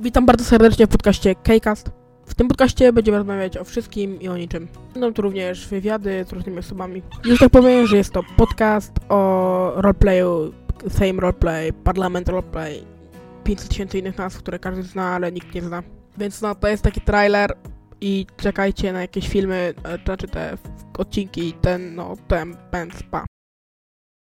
Witam bardzo serdecznie w podcaście Kcast. W tym podcaście będziemy rozmawiać o wszystkim i o niczym. Będą tu również wywiady z różnymi osobami. Już tak powiem, że jest to podcast o roleplayu, Same Roleplay, Parlament Roleplay, 500 tysięcy innych nazw, które każdy zna, ale nikt nie zna. Więc no, to jest taki trailer i czekajcie na jakieś filmy, e, znaczy te odcinki, ten, no, ten, ten, spa.